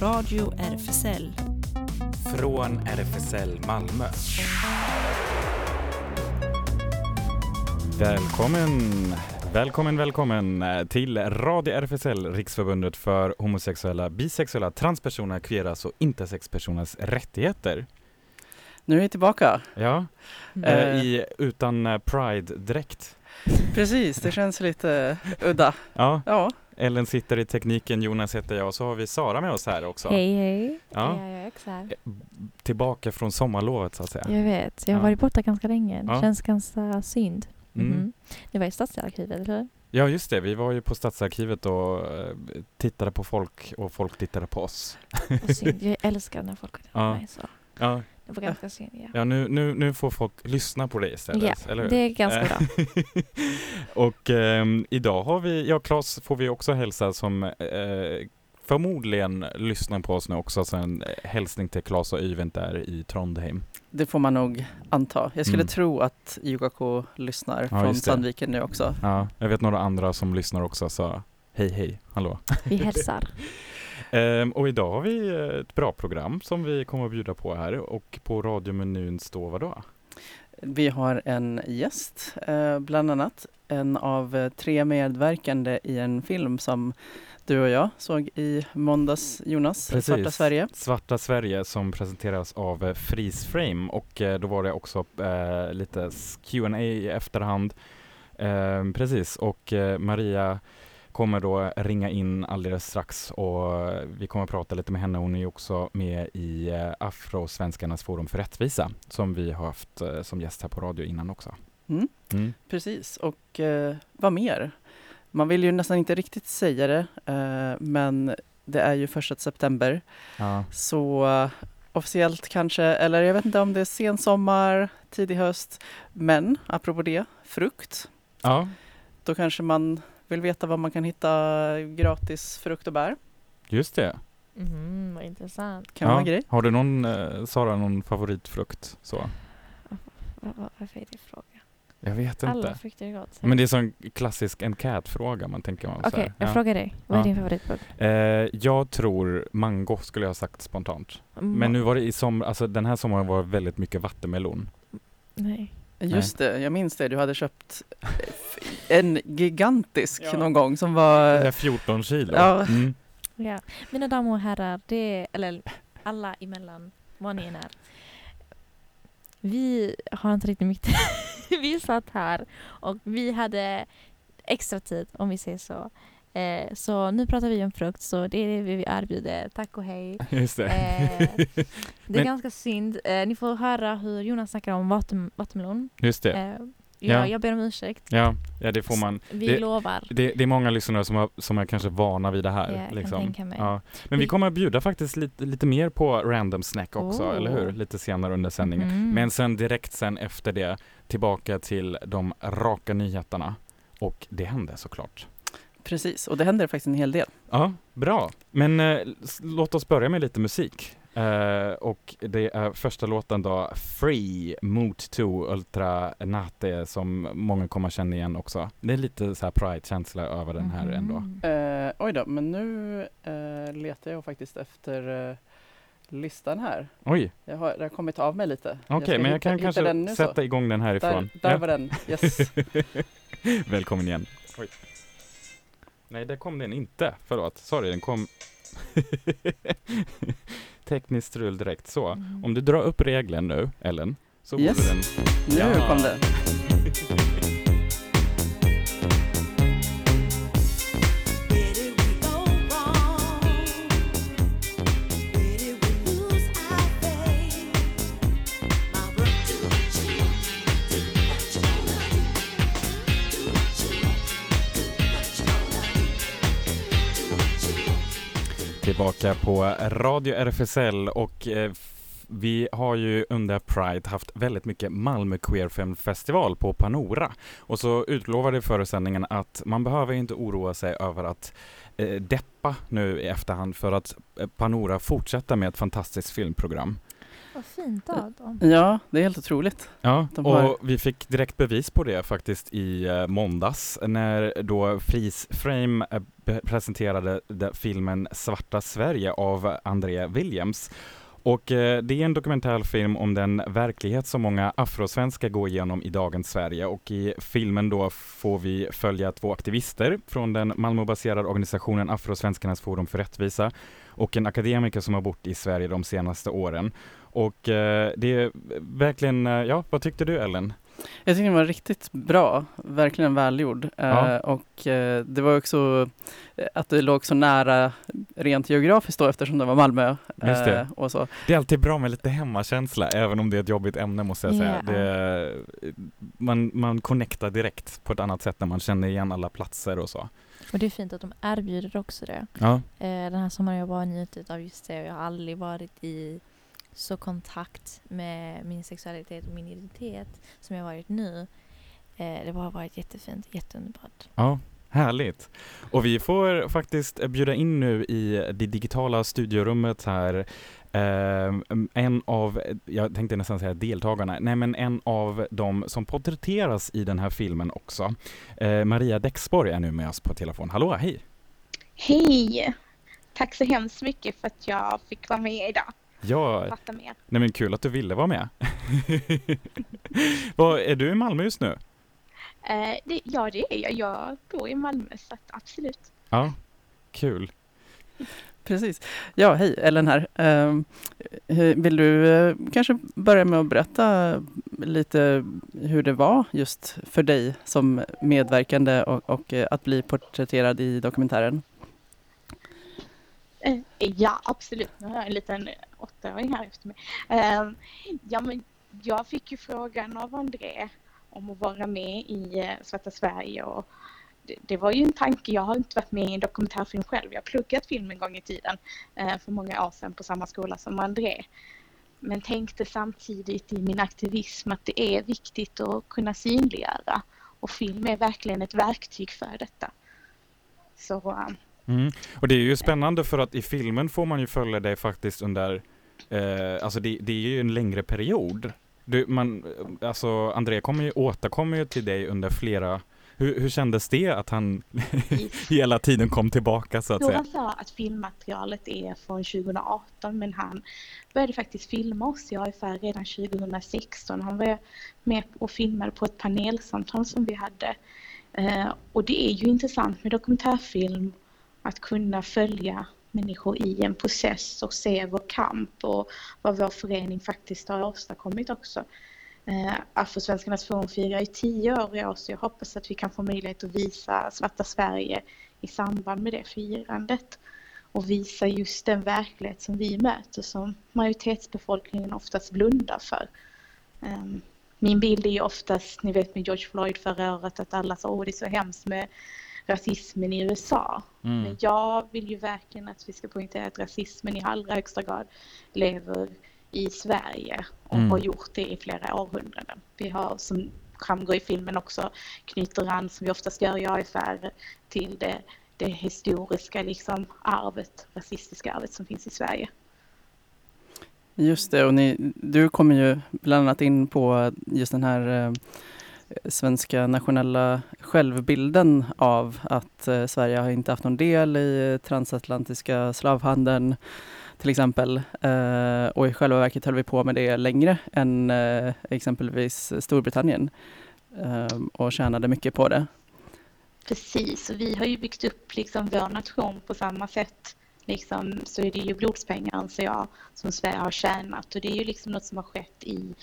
Radio RFSL. Från RFSL Malmö. Välkommen, välkommen, välkommen till Radio RFSL, Riksförbundet för homosexuella, bisexuella, transpersoner, queeras och intersexpersoners rättigheter. Nu är vi tillbaka. Ja, eh, Eh. i, utan eh, Pride-dräkt. Precis, det känns lite udda. Ja, Ja, Ellen sitter i tekniken, Jonas heter jag och så har vi Sara med oss här också. Hej hej. Ja. Ja. Jag är också här. Tillbaka från sommarlovet så att säga. Jag vet, jag har Ja. varit borta ganska länge. Det Ja. känns ganska synd. Mm. Mhm. Det var i Stadsarkivet, eller hur? Ja just det, vi var ju på Stadsarkivet och eh, tittade på folk och folk tittade på oss. Vad synd. Jag älskar när folk tittar på Ja. mig så. Ja, Det var ganska synd, ja. ja nu, nu, nu får folk lyssna på dig istället, Ja, eller hur? det är ganska bra. och ehm, idag har vi, ja Claes får vi också hälsa som eh, förmodligen lyssnar på oss nu också, så en eh, hälsning till Claes och Öyvind där i Trondheim. det får man nog anta. Jag skulle Mm. tro att UKK lyssnar från just det. Sandviken nu också. Ja, jag vet några andra som lyssnar också, så hej hej, hallå. Vi hälsar. Ehm, och idag har vi eh, ett bra program som vi kommer att bjuda på här och på radiomenyn står vad då? Vi har en gäst, eh, bland annat en av eh, tre medverkande i en film som du och jag såg i måndags, Jonas, Svarta Sverige. Svarta Sverige som presenteras av Freeze Frame och eh, då var det också eh, lite Q&A i efterhand. Ehm, precis, och Maria kommer då ringa in alldeles strax och vi kommer att prata lite med henne. Hon är ju också med i eh, Afrosvenskarnas forum för rättvisa som vi har haft eh, som gäst här på radio innan också. Mm, Mm. precis, och eh, vad mer? Man vill ju nästan inte riktigt säga det, eh, men det är ju första september. Ja. Så officiellt kanske, eller jag vet inte om det är sen sommar, tidig höst. Men apropå det, frukt. ja, Då kanske man vill veta var man kan hitta gratis frukt och bär. just det. Mhm, vad intressant. Kan ja. vara en grej. Har du någon, eh, Sara, någon favoritfrukt? Så? Varför är det fråga? Jag vet Alla inte. frukter är gott. Men det är sån klassisk enquete-fråga man tänker Okej, här. jag Ja. frågar dig. Vad är Ja. din favoritfrukt? Eh, jag tror mango skulle jag ha sagt spontant. Mm. Men nu var det i som, alltså den här sommaren var det väldigt mycket vattenmelon. Nej. Just det, jag minns det. Du hade köpt en gigantisk Ja. någon gång som var... är 14 kilo. Ja. Mm. Ja. Mina damer och herrar, det eller alla emellan, vad ni än är. Vi har inte riktigt mycket Vi satt här och vi hade extra tid, om vi säger så. Eh, så nu pratar vi om frukt, så det är det vi erbjuder. Tack och hej. Just det. Eh, Det är Men- ganska synd. Eh, ni får höra hur Jonas snackar om vatten, vattenmelon. Just det. Eh, Ja. ja, jag ber om ursäkt. Ja, ja, det får man. Vi Det- lovar. Det, det är många lyssnare som, har, som är kanske vana vid det här. Kan liksom. Ja. Men vi Vi- kommer att bjuda faktiskt lite, lite mer på random snack också, Oh. eller hur? Lite senare under sändningen. Mhm. Men sen direkt sen efter det tillbaka till de raka nyheterna. Och det hände såklart. Precis, och det händer faktiskt en hel del. Ja, bra. Men eh, låt oss börja med lite musik. Eh, och det är första låten då, Free Moot 2 Ultra Nate som många kommer känna igen också. Det är lite så här Pride-känsla över den här ändå. Mhm. Eh, oj då, men nu eh, letar jag faktiskt efter eh, listan här. Oj, Jag har, det har kommit av mig lite. okej, ska men jag hitta- kan hitta kanske den så. sätta igång den härifrån. Där, där Ja. var den, yes. Välkommen igen. Oj. Nej, där kom den inte. Förlåt, sorry, den kom... Tekniskt strul direkt. Så, Mm. om du drar upp regeln nu, Ellen, så Yes. borde den... Nu Ja. kom det. Tillbaka på Radio RFSL och eh, vi har ju under Pride haft väldigt mycket Malmö Queer Film Festival på Panora. Och så utlovade föresändningen att man behöver inte oroa sig över att eh, deppa nu i efterhand för att eh, Panora fortsätter med ett fantastiskt filmprogram. Vad fint av dem. Ja, det är helt otroligt. Ja, De och har- vi fick direkt bevis på det faktiskt i eh, måndags när då Freeze Frame eh, presenterade de- filmen Svarta Sverige av André Williams. Och eh, det är en dokumentärfilm om den verklighet som många afrosvenskar går igenom i dagens Sverige och i filmen då får vi följa två aktivister från den Malmöbaserade organisationen Afrosvenskarnas forum för rättvisa och en akademiker som har bott i Sverige de senaste åren. Och eh, det är verkligen, eh, ja vad tyckte du Ellen? Jag tycker den var riktigt bra, verkligen välgjord. Ja. Eh, och eh, det var också eh, att det låg så nära rent geografiskt då eftersom det var Malmö. Just det. eh, och så. Det är alltid bra med lite hemmakänsla, även om det är ett jobbigt ämne måste jag säga. Det, man, man connectar direkt på ett annat sätt när man känner igen alla platser och så. Och det är fint att de erbjuder också det. Ja, Eh, den här sommaren jag bara njutit av just det. Jag har aldrig varit i så kontakt med min sexualitet och min identitet som jag varit nu. Eh, det har varit jättefint, jätteunderbart. ja. Härligt! Och vi får faktiskt bjuda in nu i det digitala studiorummet här eh, en av, jag tänkte nästan säga deltagarna, nej men en av de som porträtteras i den här filmen också. Eh, Maria Dexborg är nu med oss på telefon. Hallå, hej! Hej! Tack så hemskt mycket för att jag fick vara med idag. Ja, Prata med er. Nej men kul att du ville vara med. Vad, är du i Malmö just nu? Eh, det, ja, det är jag. Jag bor i Malmö, så att absolut. Ja, kul. Precis. Ja, hej, Ellen här. Ehm, vill du eh, kanske börja med att berätta lite hur det var just för dig som medverkande och, och eh, att bli porträtterad i dokumentären? Eh, ja, absolut. Nu har jag en liten åttaåring här efter mig. Ehm, ja, men jag fick ju frågan av André om att vara med i eh, Svarta Sverige och det, var ju en tanke. Jag har inte varit med i en dokumentärfilm själv. Jag har pluggat film en gång i tiden eh, för många år sedan på samma skola som André. Men tänkte samtidigt i min aktivism att det är viktigt att kunna synliggöra och film är verkligen ett verktyg för detta. Så Mm. Och det är ju spännande för att i filmen får man ju följa dig faktiskt under, eh, alltså det, det är ju en längre period. Du, man, alltså André kommer ju, återkommer ju till dig under flera, hur, hur kändes det att han hela tiden kom tillbaka så att säga? Johan sa att filmmaterialet är från 2018 men han började faktiskt filma oss i AFR redan 2016. Han var med och filmade på ett panelsamtal som vi hade. Eh, och det är ju intressant med dokumentärfilm att kunna följa människor i en process och se vår kamp och vad vår förening faktiskt har åstadkommit också. Eh, Afrosvenskarnas forum firar ju tio år i år så jag hoppas att vi kan få möjlighet att visa Svarta Sverige i samband med det firandet och visa just den verklighet som vi möter som majoritetsbefolkningen oftast blundar för. Ehm, min bild är ju oftast, ni vet med George Floyd förra året, att alla sa åh det är så hemskt med rasismen i USA. Mm. Men jag vill ju verkligen att vi ska poängtera att rasismen i allra högsta grad lever i Sverige och Mm. har gjort det i flera århundraden. Vi har som framgår i filmen också knyter an som vi oftast gör i AFR till det, det historiska liksom arvet, rasistiska arvet som finns i Sverige. Just det, och ni, du kommer ju bland annat in på just den här eh, svenska nationella självbilden av att eh, Sverige har inte haft någon del i transatlantiska slavhandeln till exempel. Eh, och i själva verket höll vi på med det längre än eh, exempelvis Storbritannien eh, och tjänade mycket på det. Precis, och vi har ju byggt upp liksom vår nation på samma sätt. Liksom, så är det ju blodspengar anser jag som Sverige har tjänat och det är ju liksom något som har skett i,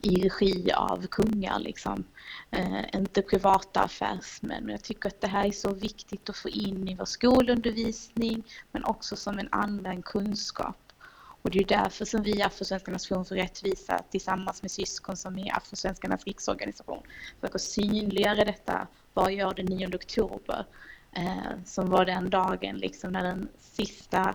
i regi av kungar liksom. Eh, inte privata affärsmän. Men jag tycker att det här är så viktigt att få in i vår skolundervisning men också som en använd kunskap. Och det är därför som vi i Afrosvenskarnas forum för rättvisa tillsammans med syskon som är Afrosvenskarnas riksorganisation försöker synliggöra detta varje år den 9 oktober. Eh, som var den dagen liksom när den sista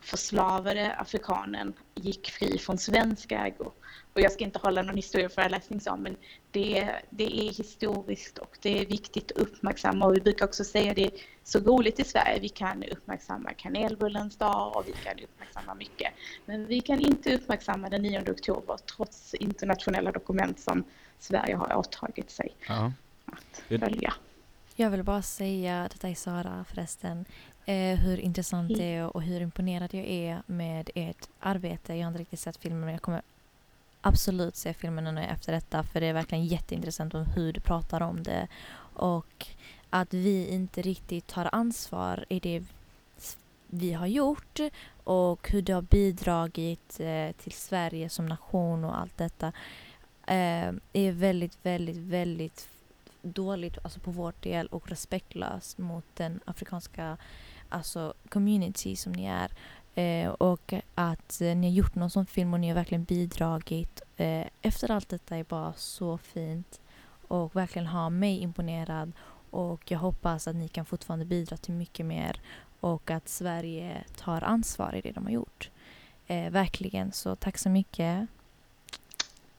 förslavade afrikanen gick fri från svensk ägo. Och jag ska inte hålla någon historieföreläsning så, men det, det är historiskt och det är viktigt att uppmärksamma. Och vi brukar också säga det är så roligt i Sverige. Vi kan uppmärksamma kanelbullens dag och vi kan uppmärksamma mycket. Men vi kan inte uppmärksamma den 9 oktober trots internationella dokument som Sverige har åtagit sig Ja. att följa. Jag vill bara säga, detta är Sara förresten, eh, hur intressant det är och hur imponerad jag är med ert arbete. Jag har inte riktigt sett filmen men jag kommer absolut se filmen nu efter detta för det är verkligen jätteintressant om hur du pratar om det och att vi inte riktigt tar ansvar i det vi har gjort och hur det har bidragit eh, till Sverige som nation och allt detta eh, är väldigt, väldigt, väldigt dåligt alltså på vår del och respektlöst mot den afrikanska alltså community som ni är. Eh, och att eh, ni har gjort någon sån film och ni har verkligen bidragit eh, efter allt detta är bara så fint och verkligen har mig imponerad och jag hoppas att ni kan fortfarande bidra till mycket mer och att Sverige tar ansvar i det de har gjort. Eh, verkligen, så tack så mycket.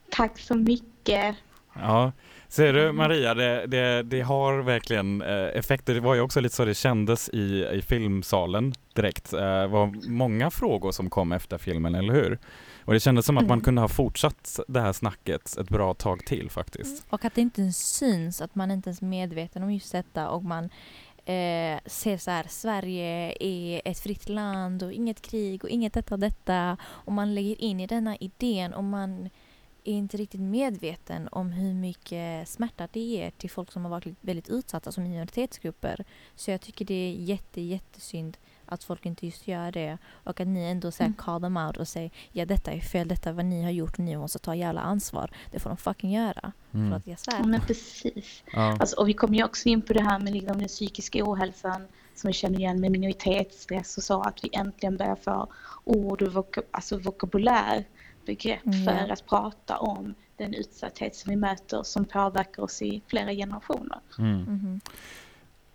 Tack så mycket. Ja, ser du Maria, det, det, det har verkligen eh, effekter. Det var ju också lite så det kändes i, i filmsalen direkt. Eh, Det var många frågor som kom efter filmen, eller hur? Och det kändes som att man Mm. kunde ha fortsatt det här snacket ett bra tag till faktiskt. Och att det inte syns, att man inte ens är medveten om just detta och man eh, ser så här, Sverige är ett fritt land och inget krig och inget detta och detta. Och man lägger in i denna idén och man är inte riktigt medveten om hur mycket smärta det ger till folk som har varit väldigt utsatta som minoritetsgrupper. Så jag tycker det är jätte, jättesynd att folk inte just gör det och att ni ändå säger Mm. call them out och säger ja detta är fel, detta är vad ni har gjort och ni måste ta jävla ansvar. Det får de fucking göra. För Mm. att jag svär. Ja, men precis. Ja. Alltså, och vi kommer ju också in på det här med liksom den psykiska ohälsan som vi känner igen med minoritetsstress och så, att vi äntligen börjar få ord och vok alltså vokabulär, begrepp Mm, för att prata om den utsatthet som vi möter som påverkar oss i flera generationer. Mm. Mhm.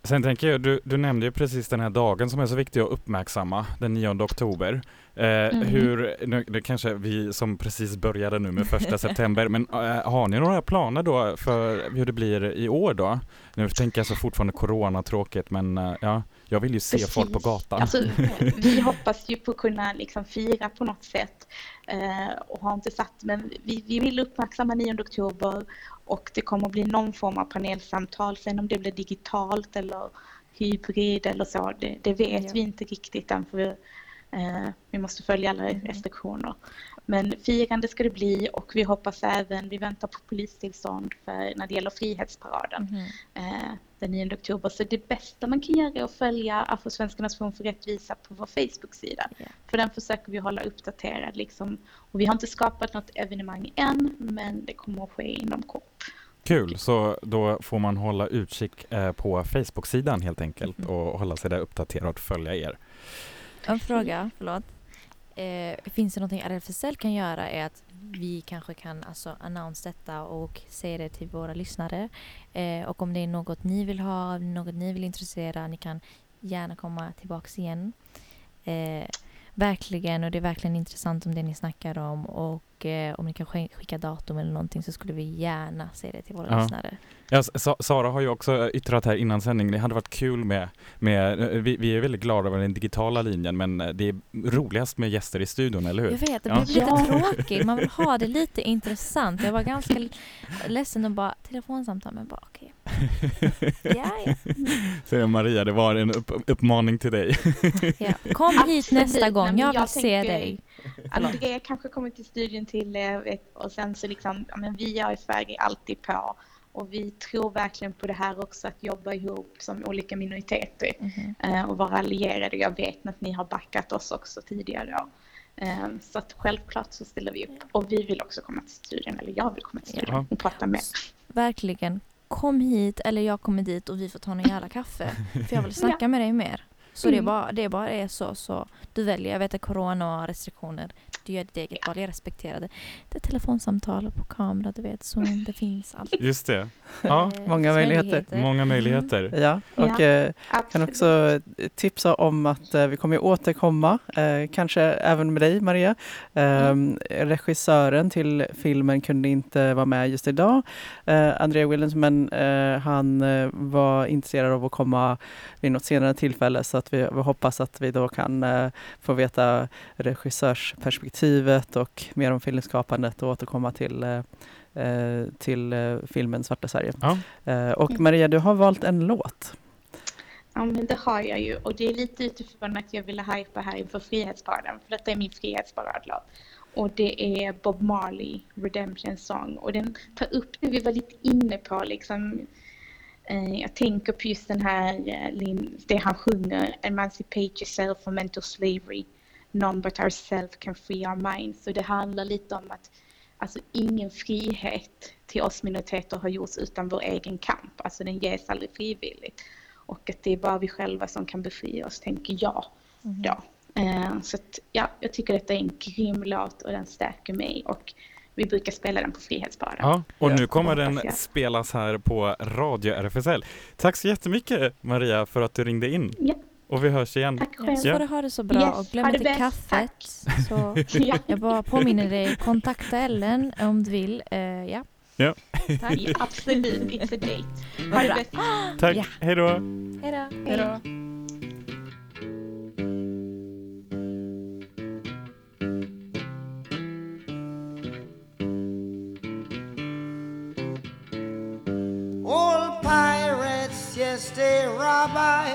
Sen tänker jag, du, du nämnde ju precis den här dagen som är så viktig att uppmärksamma, den 9 oktober. Eh, Mm. Hur, nu, det kanske vi som precis började nu med första september, men eh, har ni några planer då för hur det blir i år då? Nu tänker jag så fortfarande corona tråkigt, men eh, ja, jag vill ju se Precis. folk på gatan. Alltså, vi hoppas ju på att kunna liksom fira på något sätt eh, och har inte satt, men vi, vi vill uppmärksamma 9 oktober och det kommer att bli någon form av panelsamtal. Sen om det blir digitalt eller hybrid eller så, det, det vet Ja. vi inte riktigt än för vi, eh, vi måste följa alla Mhm. restriktioner. Men firande ska det bli och vi hoppas även, vi väntar på polistillstånd för när det gäller Frihetsparaden Mhm. eh, den 9 oktober. Så det bästa man kan göra är att följa Afrosvenskarnas forum för rättvisa på vår Facebook-sida. Ja. För den försöker vi hålla uppdaterad. Liksom. Och vi har inte skapat något evenemang än, men det kommer att ske inom kort. Kul, så då får man hålla utkik eh, på Facebook-sidan helt enkelt Mhm. och hålla sig där uppdaterad och följa er. En fråga, förlåt. Eh, finns det någonting RFSL kan göra är att vi kanske kan alltså announce detta och säga det till våra lyssnare. Eh, och om det är något ni vill ha, något ni vill intressera, ni kan gärna komma tillbaks igen. Eh, verkligen, och det är verkligen intressant om det ni snackar om och eh, om ni kan sk- skicka datum eller någonting så skulle vi gärna säga det till våra Ja. lyssnare. Ja, Sa- Sara har ju också yttrat här innan sändning, det hade varit kul med, med eh, vi, vi är väldigt glada över den digitala linjen men eh, det är roligast med gäster i studion, eller hur? Jag vet, det Ja. blir lite Ja. tråkigt. Man vill ha det lite intressant. Jag var ganska ledsen och bara telefonsamtal men bara okej. Ja, ja. Maria, det var en upp, uppmaning till dig. ja. Kom hit Absolut. nästa Nej, gång. Jag vill jag se tänker- dig. Andrea kanske kommer till studion till och sen så liksom, ja, men vi är i Sverige alltid på. Och vi tror verkligen på det här också, att jobba ihop som olika minoriteter. Eh, och vara allierade. Jag vet att ni har backat oss också tidigare. Då. Eh, Så att självklart så ställer vi upp. Och vi vill också komma till studion, eller jag vill komma till studion Ja. och prata med. Verkligen. Kom hit eller jag kommer dit och vi får ta en jävla kaffe. För jag vill snacka Ja. med dig mer. Så det, är Mm. bara, det bara är så. så Du väljer. Jag vet att corona och restriktioner. Du gör ditt eget val. Jag respekterade det. är telefonsamtal på kamera, du vet, Zoom, det finns allt. Just det. Ja, Eh, många möjligheter. många möjligheter. Ja, och Ja. eh, kan också tipsa om att eh, vi kommer återkomma, eh, kanske även med dig Maria. Eh, Regissören till filmen kunde inte vara med just idag, eh, Andrea Williams, men eh, han eh, var intresserad av att komma vid något senare tillfälle så att vi, vi hoppas att vi då kan eh, få veta regissörsperspektivet och mer om filmskapandet och återkomma till eh, eh, till eh, filmen Svarta Sverige. Ja. Eh, och Mm. Maria, du har valt en låt. Ja, men det har jag ju. Och det är lite utifrån att jag ville hypa här inför Frihetsparaden. För detta är min Frihetsparadlåt. Och det är Bob Marley, Redemption Song. Och den tar upp det vi var lite inne på liksom. Eh, jag tänker på just den här, lin- det han sjunger, Emancipate yourself from mental slavery. None but ourselves can free our minds. Så det handlar lite om att alltså ingen frihet till oss minoriteter har gjorts utan vår egen kamp. Alltså den ges aldrig frivilligt. Och att det är bara vi själva som kan befria oss, tänker jag. Mhm. Då. Eh, så att, ja, jag tycker detta är en grym låt och den stärker mig. Och vi brukar spela den på Frihetsparaden. Ja, och nu kommer den spelas här på Radio RFSL. Tack så jättemycket Maria för att du ringde in. Ja. Och vi hörs igen. Tack själv. så får du ha det så bra Yes, och glöm inte bäst. kaffet. Så Ja. jag bara påminner dig, kontakta Ellen om du vill. Eh, ja. Ja. Tack. Ja, absolut, it's a date. Ha det bäst. Tack, Ja. hej då! Hej då. Hej då. All pirates, yes, they rob I.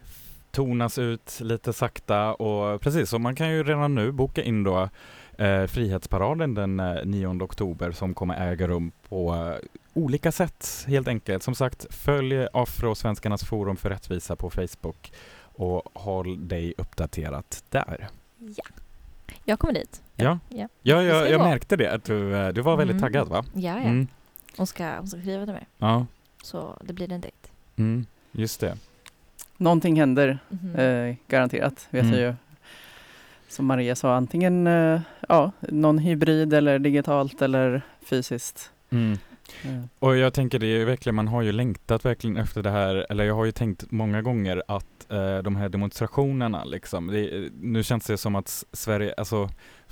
tonas ut lite sakta och precis, så man kan ju redan nu boka in då eh, Frihetsparaden den eh, 9 oktober som kommer äga rum på eh, olika sätt helt enkelt. Som sagt, följ Afrosvenskarnas forum för rättvisa på Facebook och håll dig uppdaterat där. Ja. Jag kommer dit. Ja, Ja, ja jag, jag märkte det, att du, eh, du var väldigt Mm. taggad va? ja. ja. Mm, Hon, ska, hon ska skriva till mig. ja, Så det blir en dejt. mm, just det. Någonting händer, Mhm. eh, garanterat, vet Mm. jag ju. Som Maria sa, antingen eh, ja, någon hybrid eller digitalt eller fysiskt. Mm. Eh, Och jag tänker det är ju verkligen, man har ju längtat verkligen efter det här, eller jag har ju tänkt många gånger att eh, de här demonstrationerna liksom, det, nu känns det som att Sverige, alltså,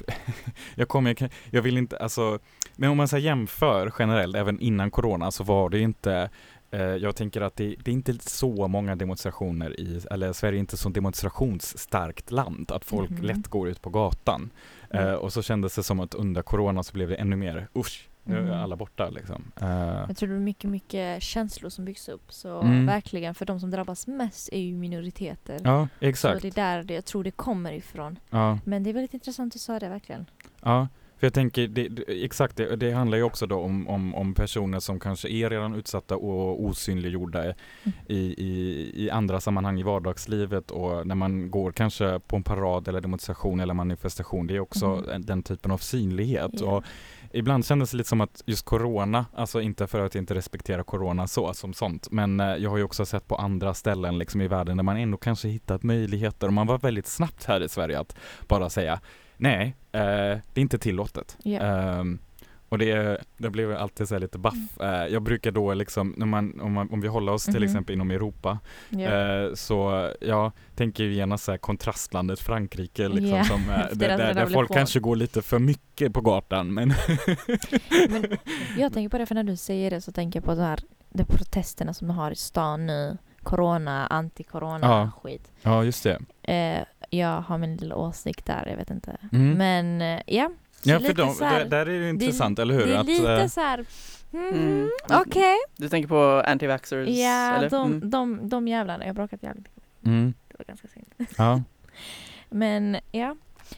jag kommer, jag jag vill inte, alltså, men om man så jämför generellt, även innan corona, så var det inte jag tänker att det, det är inte så många demonstrationer i, eller Sverige är inte så demonstrationsstarkt land, att folk Mhm. lätt går ut på gatan. Mm. Eh, och så kändes det som att under corona så blev det ännu mer, usch, nu är Mhm. alla borta liksom. Eh, Jag tror det är mycket, mycket känslor som byggs upp. Så Mm. verkligen, för de som drabbas mest är ju minoriteter. ja, så exakt. det är där det, jag tror det kommer ifrån. Ja, Men det är väldigt intressant att säga det verkligen. ja. För jag tänker, det, det, exakt det, det handlar ju också då om, om, om personer som kanske är redan utsatta och osynliggjorda Mm. i, i, i andra sammanhang i vardagslivet och när man går kanske på en parad eller demonstration eller manifestation, det är också en- den typen av synlighet. Ja. Och ibland kändes det lite som att just corona, alltså inte för att jag inte respekterar corona så som sånt, men eh, jag har ju också sett på andra ställen liksom i världen där man ändå kanske hittat möjligheter och man var väldigt snabbt här i Sverige att bara säga nej, eh, det är inte tillåtet. Ja. Ehm, och det, det blev alltid så här lite baff. Eh, jag brukar då liksom, när man, om, man, om vi håller oss till Mhm. exempel inom Europa, eh, så jag tänker ju genast så kontrastlandet Frankrike liksom, Ja, som, eh, där, där, där folk revolution. kanske går lite för mycket på gatan men Men jag tänker på det, för när du säger det så tänker jag på de här de protesterna som de har i stan nu. Corona, anti-corona, Ja. just det. Eh, jag har min lilla åsikt där, jag vet inte. Mm. Men ja. Så Ja för lite de, så här- där, där är det intressant, eller hur? Det är att, lite eh, så här. mhm, Mm. Okej. Du tänker på anti-vaxxers? Ja, eller? de, Mm. de, de jävlarna. Jag har bråkat jävligt mycket. mm, Det var ganska synd. ja. Men ja.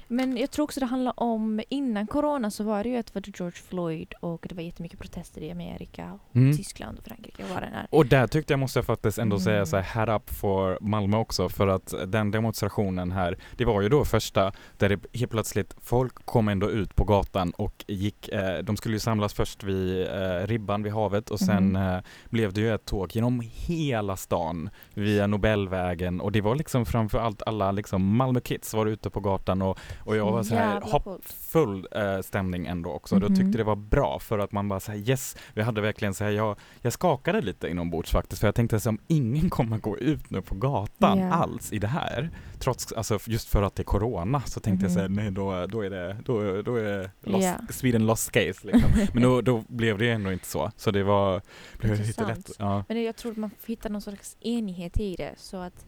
Men jag tror också det handlar om, innan corona så var det ju att det var George Floyd och det var jättemycket protester i Amerika, och Mm. Tyskland och Frankrike och vad den är. Och där tyckte jag måste jag faktiskt ändå säga Mm. så här, head up för Malmö också för att den demonstrationen här, det var ju då första där det helt plötsligt folk kom ändå ut på gatan och gick, eh, de skulle ju samlas först vid eh, Ribban vid havet och sen Mhm. eh, blev det ju ett tåg genom hela stan via Nobelvägen och det var liksom framför allt alla liksom Malmö kids var ute på gatan och, och jag var så här hoppfull eh, stämning ändå också. Då Mhm. tyckte det var bra för att man bara säger yes, vi hade verkligen så här, jag, jag skakade lite inombords faktiskt för jag tänkte som ingen kommer gå ut nu på gatan Ja. alls i det här. Trots, alltså just för att det är corona så tänkte jag Mhm. säga nej då, då är det, då, då är det lost, Ja. Sweden lost case liksom. Men då, då blev det ändå inte så. Så det var, blev lite lätt. Ja. Men jag tror att man får hitta någon slags enighet i det så att,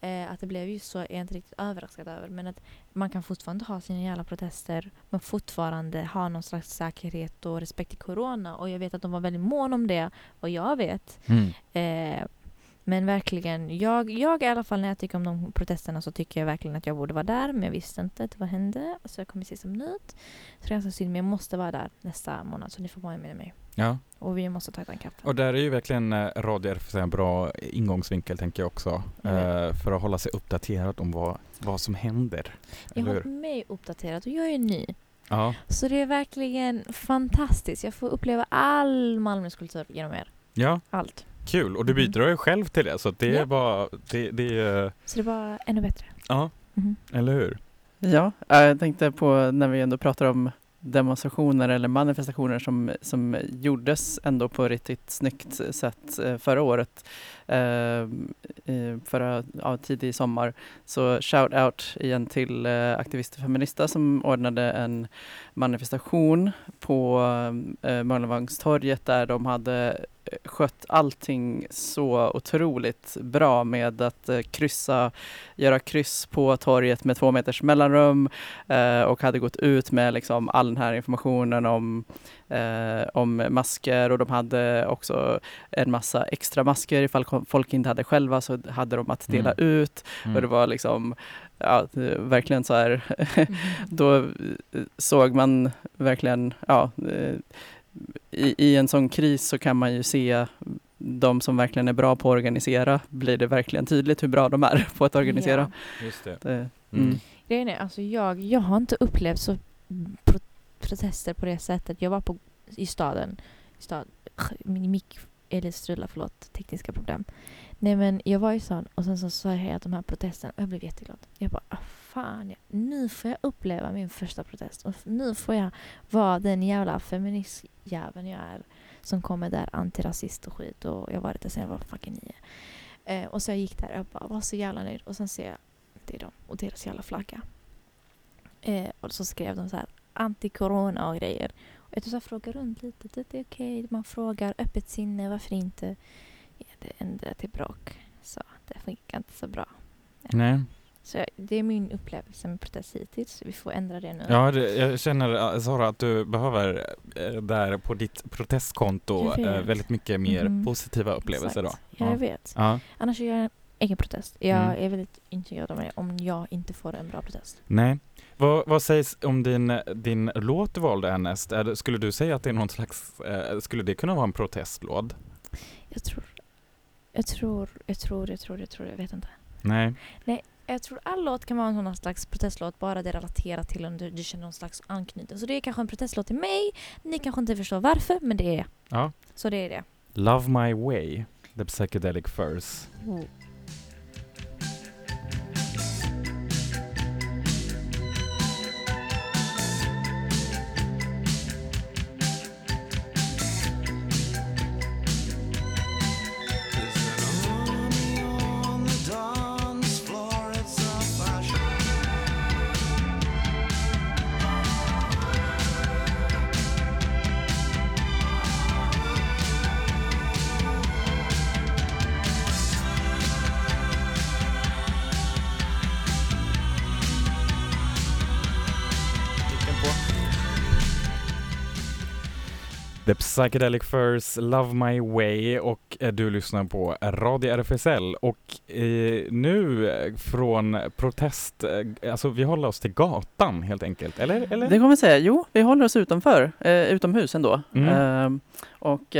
eh, att det blev ju så är jag inte riktigt överraskad över. Men att man kan fortfarande ha sina jävla protester men fortfarande ha någon slags säkerhet och respekt till corona. Och jag vet att de var väldigt mån om det och jag vet. Mm. Eh, men verkligen, jag, jag i alla fall när jag tycker om de protesterna så tycker jag verkligen att jag borde vara där men jag visste inte att vad hände. Så jag kommer se som nytt. Så det är ganska synd men jag måste vara där nästa månad så ni får vara med mig. Ja. Och vi måste ta en kaffe. Och där är ju verkligen eh, Radio RFSL en bra ingångsvinkel tänker jag också. Vet. Eh, för att hålla sig uppdaterad om vad, vad som händer. Jag har hur? mig uppdaterat och jag är ny. Ja. Så det är verkligen fantastiskt. Jag får uppleva all Malmös kultur genom er. ja, Allt. kul. Och du Mhm. bidrar ju själv till det så det är Ja. bara, det, det är, Så det var ännu bättre. ja, Mhm. eller hur? Ja, eh, jag tänkte på när vi ändå pratar om demonstrationer eller manifestationer som, som gjordes ändå på riktigt snyggt sätt eh, förra året. Eh, i förra, ja, tidig sommar. Så shout out igen till eh, Aktivister Feminista som ordnade en manifestation på eh, Möllevångstorget där de hade eh, skött allting så otroligt bra med att eh, kryssa, göra kryss på torget med två meters mellanrum eh, och hade gått ut med liksom all den här informationen om, eh, om masker och de hade också en massa extra masker ifall folk inte hade själva så hade de att dela Mm. ut och det var liksom ja, verkligen så här då eh, såg man verkligen, ja, eh, i, i en sån kris så kan man ju se de som verkligen är bra på att organisera, blir det verkligen tydligt hur bra de är på att organisera. Just det. Det, Mm. mm. Grejen är, alltså jag, jag har inte upplevt så pro protester på det sättet. Jag var på, i staden. I stad, min mick eller strula, förlåt, tekniska problem. Nej men jag var ju sån och sen så sa jag att de här protesterna och jag blev jätteglad. Jag bara, ah, fan, ja, nu får jag uppleva min första protest. Och nu får jag vara den jävla feministjäveln jag är. Som kommer där antirasist och skit och jag har varit där sen jag var fucking nio. Eh, och så jag gick där och jag bara var så jävla nöjd och sen ser jag det är de och deras jävla flagga. Eh, och så skrev de så här anti-corona och grejer. Jag tog så här, frågade runt lite, det är okej, man frågar öppet sinne, varför inte? Ja, det ändrade till bråk. Så det funkar inte så bra. Nej. Så det är min upplevelse med protest hittills. Vi får ändra det nu. Ja, det, jag känner äh, Sara att du behöver äh, där på ditt protestkonto äh, vet. väldigt mycket mer Mhm. positiva upplevelser Exakt. då. Ja, jag vet. Ja. Annars gör jag ingen protest. Jag Mm. är väldigt intresserad av det om jag inte får en bra protest. Nej. Vad, vad sägs om din, din låt du valde härnäst? Är det, skulle du säga att det är någon slags, eh, skulle det kunna vara en protestlåt? Jag tror, jag tror, jag tror, jag tror, jag tror, jag vet inte. Nej. Jag tror all låt kan vara en sån slags protestlåt bara det relaterar till om du, du känner någon slags anknytning. Så det är kanske en protestlåt till mig. Ni kanske inte förstår varför, men det är Ja. Så det är det. Love My Way, The Psychedelic Furs. There's Psychedelic Furs, Love My Way och eh, du lyssnar på Radio RFSL och eh, nu eh, från protest, alltså vi håller oss till gatan helt enkelt, eller? eller? Det kommer jag säga. Jo, vi håller oss utanför, eh, utomhus ändå. Mm. Ehm, och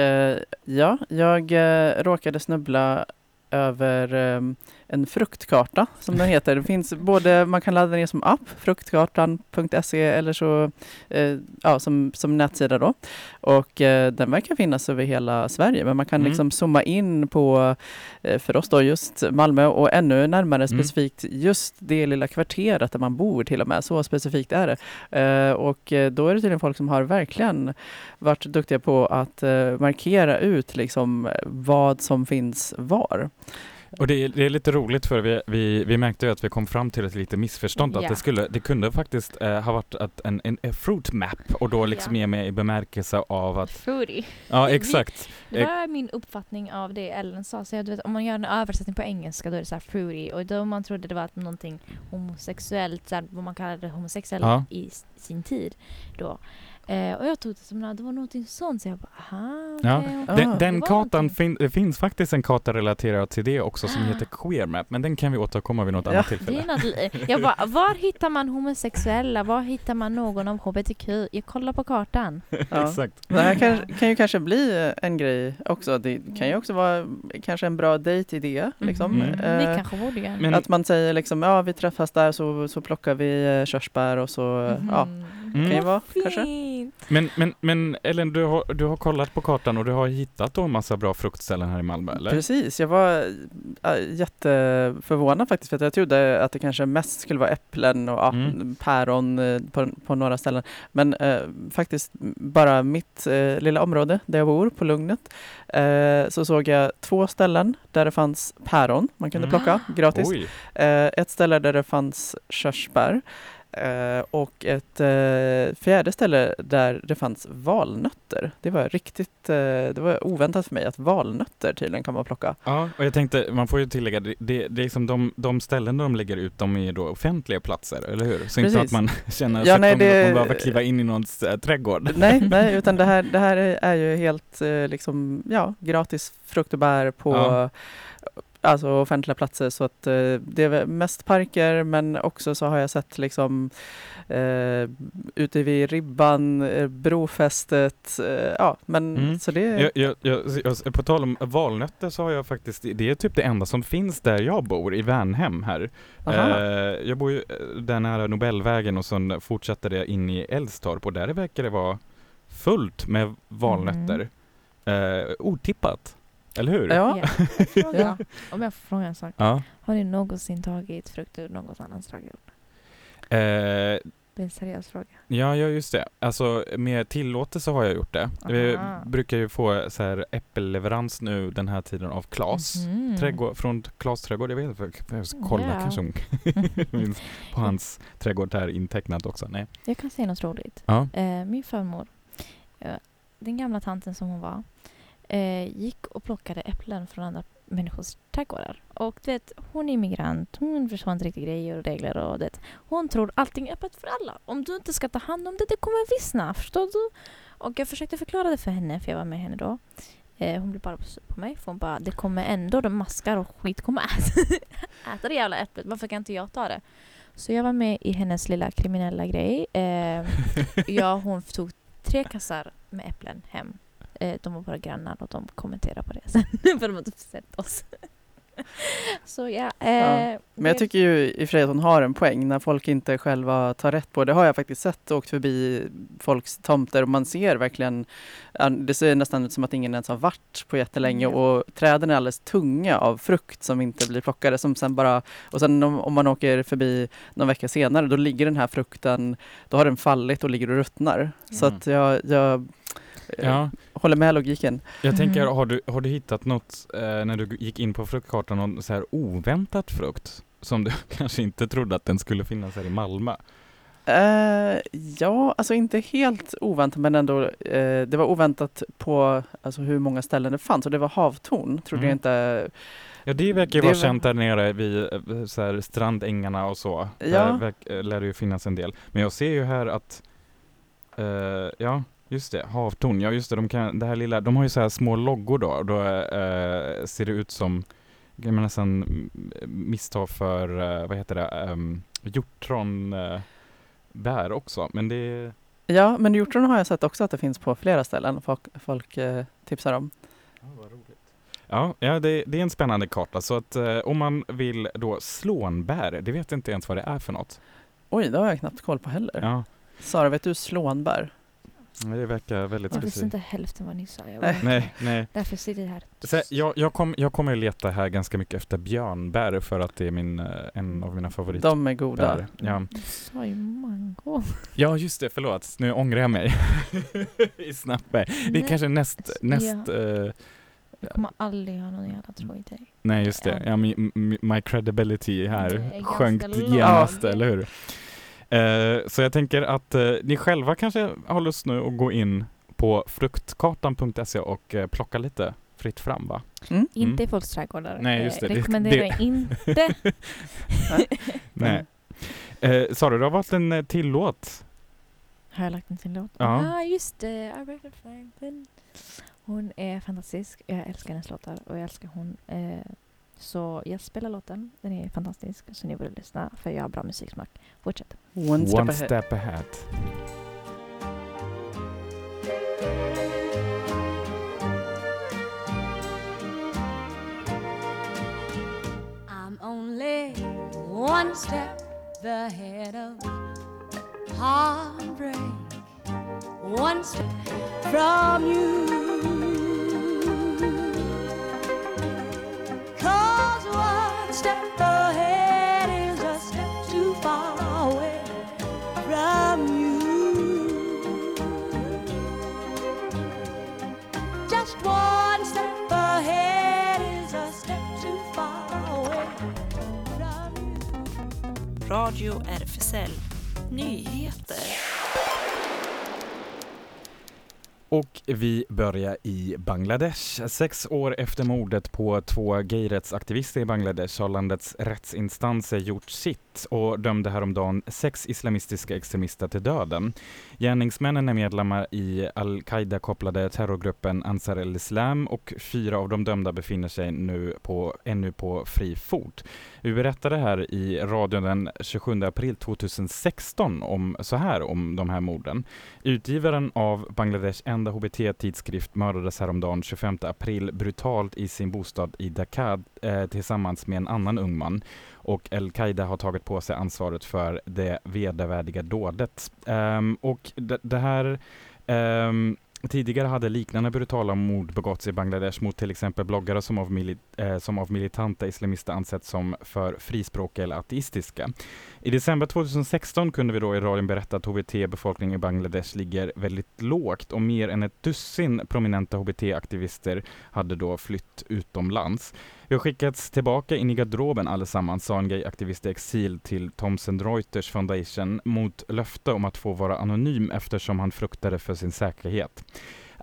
ja, jag råkade snubbla över ehm, en fruktkarta som den heter. Det finns både, man kan ladda ner som app, fruktkartan.se eller så eh, ja, som, som nätsida då. Och eh, den verkar finnas över hela Sverige men man kan Mm. liksom zooma in på, eh, för oss då just Malmö och ännu närmare Mm. specifikt just det lilla kvarteret där man bor till och med. Så specifikt är det. Eh, och eh, då är det tydligen folk som har verkligen varit duktiga på att eh, markera ut liksom vad som finns var. Och det är, det är lite roligt för vi, vi, vi märkte att vi kom fram till ett litet missförstånd att Ja. det, skulle, det kunde faktiskt eh, ha varit att en, en, en fruit map och då liksom ge mig i bemärkelse av att, Fruity. ja Vi- exakt, Det var min uppfattning av det Ellen sa. Så jag, vet, om man gör en översättning på engelska då är det så här fruity. Och då man trodde det var att någonting homosexuellt, så här, vad man kallade homosexuellt Ja. i sin tid. Då. Eh, och jag tog det som att det var någonting sånt. Så jag bara, aha, Ja. okej, okej. Den, Ah. den kartan, fin, det finns faktiskt en karta relaterad till det också som Ah. heter Queer Map, men den kan vi återkomma vid något Ja. annat Det tillfälle. är något, li- jag bara, var hittar man homosexuella? Var hittar man någon av HBTQ? Jag kollar på kartan. Ja. Exakt. Det här kan, kan ju kanske bli eh, en grej också. Det kan ju också vara kanske en bra dejtidé. Liksom. Mm. Vi Eh, kanske borde göra Att man säger liksom, ja vi träffas där så, så plockar vi eh, körsbär och så, eh, ja. Mm. Kan ju vara, Vad kanske. fint. Men, men, men Ellen, du har, du har kollat på kartan och du har hittat då en massa bra fruktställen här i Malmö, eller? Precis, jag var äh, jätteförvånad faktiskt för att jag trodde att det kanske mest skulle vara äpplen och ja, Mm. päron eh, på, på några ställen. Men eh, faktiskt bara mitt eh, lilla område där jag bor på Lugnet så såg jag två ställen där det fanns päron man kunde Mm. plocka gratis. Ett ställe där det fanns körsbär och ett eh, fjärde ställe där det fanns valnötter. Det var riktigt, eh, det var oväntat för mig att valnötter tydligen kan man plocka. ja, och jag tänkte, man får ju tillägga, det, det, det är liksom de, de ställen de lägger ut, de är då offentliga platser, eller hur? Så inte så att Precis. man känner Ja, sig nej, att de, det- de behöver kliva in i någons äh, trädgård. Nej, nej, utan det här, det här är ju helt eh, liksom, ja, gratis frukt och bär på Ja. Alltså offentliga platser så att eh, det är mest parker men också så har jag sett liksom eh, ute vid Ribban, eh, Brofästet, eh, ja men Mm. så det Jag, jag, jag, på tal om valnötter så har jag faktiskt, det är typ det enda som finns där jag bor, i Värnhem här. Eh, jag bor ju eh, där nära Nobelvägen och sen fortsätter det in i Älvstorp och där verkar det vara fullt med valnötter. Eh, otippat, eller hur? Ja. Ja. Jag frågar, om jag får fråga en sak. Ja. Har ni någonsin tagit frukt ur något annans trädgård? Eh, Det är en seriös fråga. Ja, ja just det. Alltså med tillåtelse har jag gjort det. Vi Aha. brukar ju få så här äppelleverans nu den här tiden av Klas. Mhm. Trädgård, från Klas trädgård, jag vet inte, för jag ska kolla Ja. kanske hon på hans trädgård här intecknat också. Nej. Jag kan säga något roligt. Ja. Eh, min farmor, eh, den gamla tanten som hon var, eh, gick och plockade äpplen från andra människors trädgårdar. Och du vet, hon är immigrant, hon förstår inte riktigt grejer och regler och det. Hon tror allting är öppet för alla. Om du inte ska ta hand om det, det kommer vissna, förstår du? Och jag försökte förklara det för henne, för jag var med henne då. Eh, hon blev bara sur på mig, för hon bara, det kommer ändå, de maskar och skit kommer äta, äta det jävla äpplet, varför kan inte jag ta det? Så jag var med i hennes lilla kriminella grej. Eh, Ja, hon tog tre kassar med äpplen hem. Eh, de var våra grannar och de kommenterade på det sen. för de har inte sett oss. Så ja. Eh, Ja, Men jag tycker ju i och för sig att hon har en poäng när folk inte själva tar rätt på det. har jag faktiskt sett åkt förbi folks tomter och man ser verkligen, det ser nästan ut som att ingen ens har varit på jättelänge Ja. och träden är alldeles tunga av frukt som inte blir plockade. Som sen bara, och sen om, om man åker förbi någon vecka senare då ligger den här frukten, då har den fallit och ligger och ruttnar. Så Mm. att jag, jag Ja, håller med logiken. jag tänker, Mm. har du, har du hittat något eh, när du gick in på fruktkartan, någon så här oväntat frukt? Som du kanske inte trodde att den skulle finnas här i Malmö? Eh, ja, alltså inte helt oväntat men ändå. Eh, det var oväntat på alltså, hur många ställen det fanns och det var havtorn. Trodde Mm. jag inte. Ja det verkar ju vara var- känt där nere vid eh, så här, strandängarna och så. Ja. Där verk, eh, lär det ju finnas en del. Men jag ser ju här att, eh, ja, Just det, havtorn. Ja just det, de, kan, det här lilla, de har ju så här små loggor då. Då eh, ser det ut som, kan man nästan missta för, eh, vad heter det, um, hjortron eh, bär också. Men det, Ja, men hjortron har jag sett också att det finns på flera ställen. Folk, folk eh, tipsar om. ja, ja det, det är en spännande karta. Så att eh, om man vill då slånbär, det vet jag inte ens vad det är för något. Oj, det har jag knappt koll på heller. Ja, Sara, vet du slånbär? Det verkar väldigt Jag visste inte hälften vad ni sa. Jag Nej. var, Nej, nej. Därför sitter jag här. Så jag, jag, kom, jag kommer att leta här ganska mycket efter björnbär för att det är min, eh, en av mina favoritbär. De är goda. Ja. Du sa ju mango. ja, just det, förlåt. Nu ångrar jag mig. I snabbbär. Det är Nej, kanske näst, alltså, näst eh, Jag kommer aldrig ha någon jävla tro i dig. nej just det, Ja. ja, my, my- credibility här sjönk genast, Ja. eller hur? Eh, så jag tänker att eh, ni själva kanske har lust nu att gå in på fruktkartan.se och eh, plocka lite fritt fram va? Mm. Inte i folks trädgårdar. Nej, just det. Eh, Det- rekommenderar det- jag inte. Nej. Eh, Sara, du har valt en eh, till låt. Har jag lagt en till låt? Ja. Ah, just det. Aretha Franklin. Hon är fantastisk. Jag älskar hennes låtar och jag älskar hon. Eh, så jag spelar låten. Den är fantastisk. Så ni borde lyssna för jag har bra musiksmak. Fortsätt. One step One ahead. step ahead. I'm only one step ahead of heartbreak, one step from you. Radio RFSL Nyheter. Och vi börjar i Bangladesh. Sex år efter mordet på två gayrättsaktivister i Bangladesh har landets rättsinstanser gjort sitt och dömde häromdagen sex islamistiska extremister till döden. Gärningsmännen är medlemmar i al-Qaida-kopplade terrorgruppen Ansar el-Islam och fyra av de dömda befinner sig nu på, ännu på fri fot. Vi berättade här i radion den 27 april 2016 om så här om de här morden. Utgivaren av Bangladesh enda HBT-tidskrift mördades häromdagen 25 april brutalt i sin bostad i Dhaka eh, tillsammans med en annan ung man. Och al-Qaida har tagit på sig ansvaret för det vedervärdiga dådet. Um, och det, det här um, Tidigare hade liknande brutala mord begåtts i Bangladesh mot till exempel bloggare som av, mili- eh, som av militanta islamister ansetts som för frispråkiga eller ateistiska. I december 2016 kunde vi då i radion berätta att HBT-befolkningen i Bangladesh ligger väldigt lågt och mer än ett dussin prominenta HBT-aktivister hade då flytt utomlands. Vi har skickats tillbaka in i garderoben allesammans, sa en gayaktivist i exil till Thomson Reuters Foundation mot löfte om att få vara anonym eftersom han fruktade för sin säkerhet.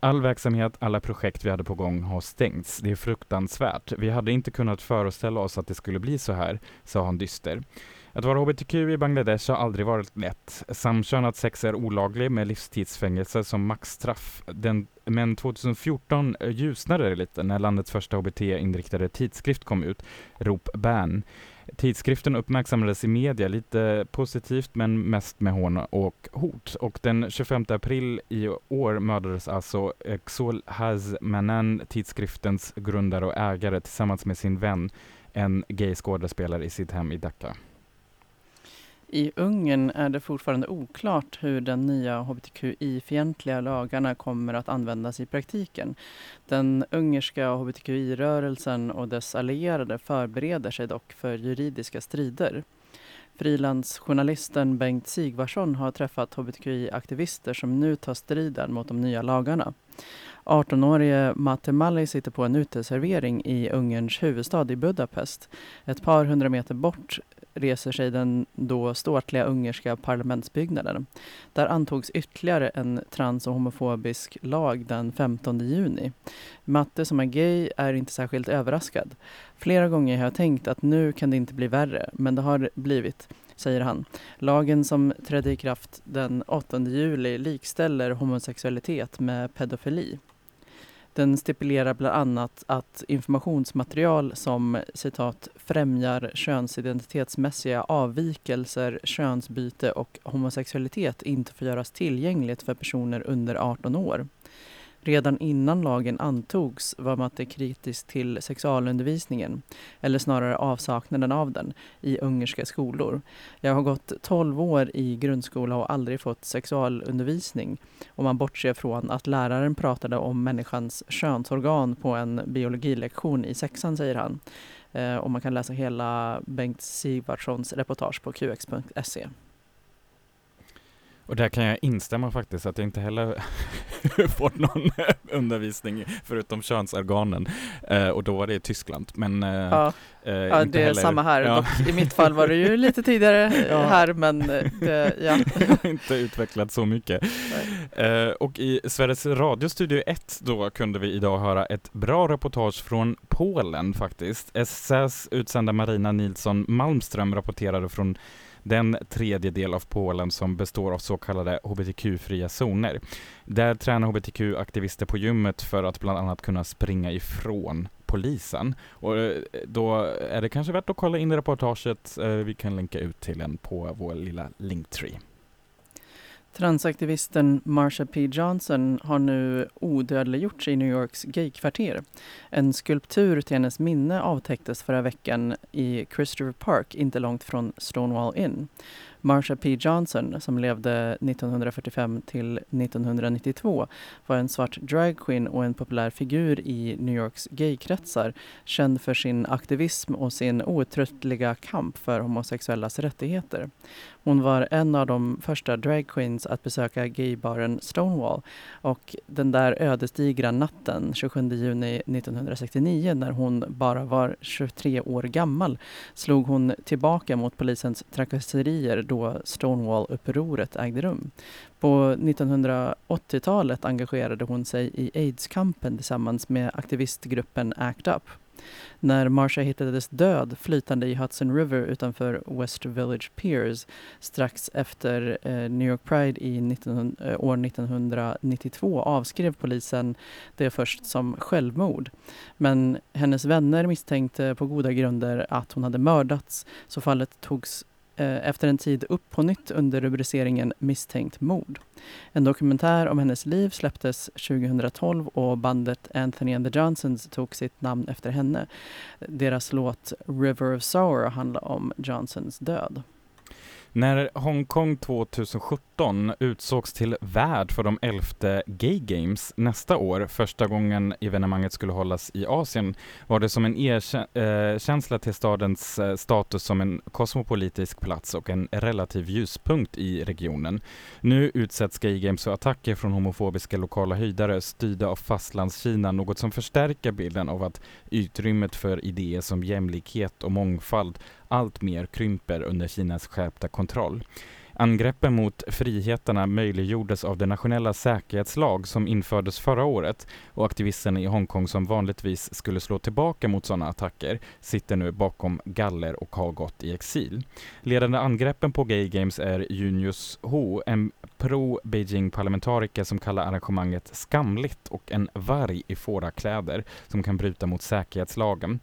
All verksamhet, alla projekt vi hade på gång har stängts. Det är fruktansvärt. Vi hade inte kunnat föreställa oss att det skulle bli så här, sa han dyster. Att vara hbtq i Bangladesh har aldrig varit lätt. Samkönat sex är olagligt med livstidsfängelse som maxstraff. Den, men 2014 ljusnade det lite när landets första hbt-inriktade tidskrift kom ut, Rop Ban. Tidskriften uppmärksammades i media lite positivt men mest med hån och hot. Och den 25 april i år mördades alltså Xol Hazmanan, tidskriftens grundare och ägare tillsammans med sin vän, en gay skådespelare i sitt hem i Dhaka. I Ungern är det fortfarande oklart hur den nya hbtqi-fientliga lagarna kommer att användas i praktiken. Den ungerska hbtqi-rörelsen och dess allierade förbereder sig dock för juridiska strider. Frilansjournalisten Bengt Sigvarsson har träffat hbtqi-aktivister som nu tar striden mot de nya lagarna. 18-årige Mate Malli sitter på en uteservering i Ungerns huvudstad i Budapest. Ett par hundra meter bort reser sig den då ståtliga ungerska parlamentsbyggnaden. Där antogs ytterligare en trans och homofobisk lag den 15 juni. Matte som är gay är inte särskilt överraskad. Flera gånger har jag tänkt att nu kan det inte bli värre, men det har det blivit. säger han. Lagen som trädde i kraft den 8 juli likställer homosexualitet med pedofili. Den stipulerar bland annat att informationsmaterial som citat främjar könsidentitetsmässiga avvikelser, könsbyte och homosexualitet inte får göras tillgängligt för personer under 18 år. Redan innan lagen antogs var Matte kritisk till sexualundervisningen, eller snarare avsaknaden av den, i ungerska skolor. Jag har gått 12 år i grundskola och aldrig fått sexualundervisning om man bortser från att läraren pratade om människans könsorgan på en biologilektion i sexan, säger han. Eh, och man kan läsa hela Bengt Sigvardssons reportage på qx.se. Och där kan jag instämma faktiskt att jag inte heller fått någon undervisning förutom könsorganen. Eh, och då var det i Tyskland. Men eh, Ja, eh, ja det är heller, samma här. Ja, Dock, I mitt fall var det ju lite tidigare eh, Ja. här, men eh, det, ja. inte utvecklat så mycket. Eh, och i Sveriges Radio Studio 1 då kunde vi idag höra ett bra reportage från Polen faktiskt. SRs utsända Marina Nilsson Malmström rapporterade från den tredjedel av Polen som består av så kallade hbtq-fria zoner. Där tränar hbtq-aktivister på gymmet för att bland annat kunna springa ifrån polisen. Och eh, då är det kanske värt att kolla in i reportaget. Eh, vi kan länka ut till en på vår lilla Linktree. Transaktivisten Marsha P Johnson har nu odödliggjorts i New Yorks gaykvarter. En skulptur till hennes minne avtäcktes förra veckan i Christopher Park, inte långt från Stonewall Inn. Marsha P Johnson, som levde 1945 till 1992, var en svart dragqueen och en populär figur i New Yorks gaykretsar, känd för sin aktivism och sin outtröttliga kamp för homosexuellas rättigheter. Hon var en av de första dragqueens att besöka gaybaren Stonewall och den där ödesdigra natten 27 juni 1969 när hon bara var 23 år gammal slog hon tillbaka mot polisens trakasserier då Stonewall-upproret ägde rum. På 1980-talet engagerade hon sig i aids-kampen tillsammans med aktivistgruppen ACT UP. När Marsha hittades död flytande i Hudson River utanför West Village Piers strax efter eh, New York Pride i 19, eh, år 1992 avskrev polisen det först som självmord. Men hennes vänner misstänkte på goda grunder att hon hade mördats så fallet togs Eh, efter en tid upp på nytt under rubriceringen misstänkt mord. En dokumentär om hennes liv släpptes 2012 och bandet Anthony and the Johnsons tog sitt namn efter henne. Deras låt River of Sorrow handlar om Johnsons död. När Hongkong 2017 utsågs till värd för de elfte Gay Games nästa år, första gången evenemanget skulle hållas i Asien, var det som en erkänsla eh, till stadens eh, status som en kosmopolitisk plats och en relativ ljuspunkt i regionen. Nu utsätts Gay Games för attacker från homofobiska lokala höjdare styrda av fastlandskina, något som förstärker bilden av att utrymmet för idéer som jämlikhet och mångfald allt mer krymper under Kinas skärpta kontroll. Angreppen mot friheterna möjliggjordes av den nationella säkerhetslag som infördes förra året och aktivisterna i Hongkong som vanligtvis skulle slå tillbaka mot sådana attacker sitter nu bakom galler och har gått i exil. Ledande angreppen på Gay Games är Junius Ho, en pro-Beijing-parlamentariker som kallar arrangemanget skamligt och en varg i fårakläder som kan bryta mot säkerhetslagen.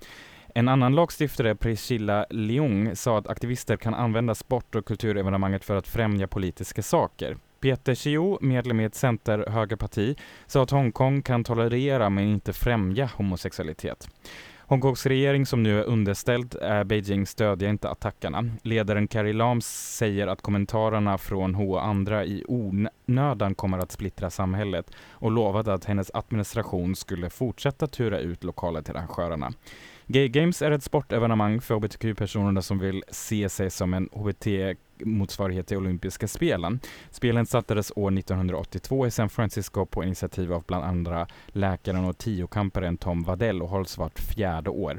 En annan lagstiftare, Priscilla Leung, sa att aktivister kan använda sport och kulturevenemanget för att främja politiska saker. Peter Chiu, medlem i ett center-högerparti, sa att Hongkong kan tolerera men inte främja homosexualitet. Hongkongs regering som nu är underställd är Beijing stödjer inte attackerna. Ledaren Carrie Lam säger att kommentarerna från H och andra i onödan kommer att splittra samhället och lovade att hennes administration skulle fortsätta tura ut lokaler till arrangörerna. Gay Games är ett sportevenemang för hbtq-personer som vill se sig som en hbt-motsvarighet till olympiska spelen. Spelen startades år 1982 i San Francisco på initiativ av bland andra läkaren och tiokamparen Tom Waddell och hålls vart fjärde år.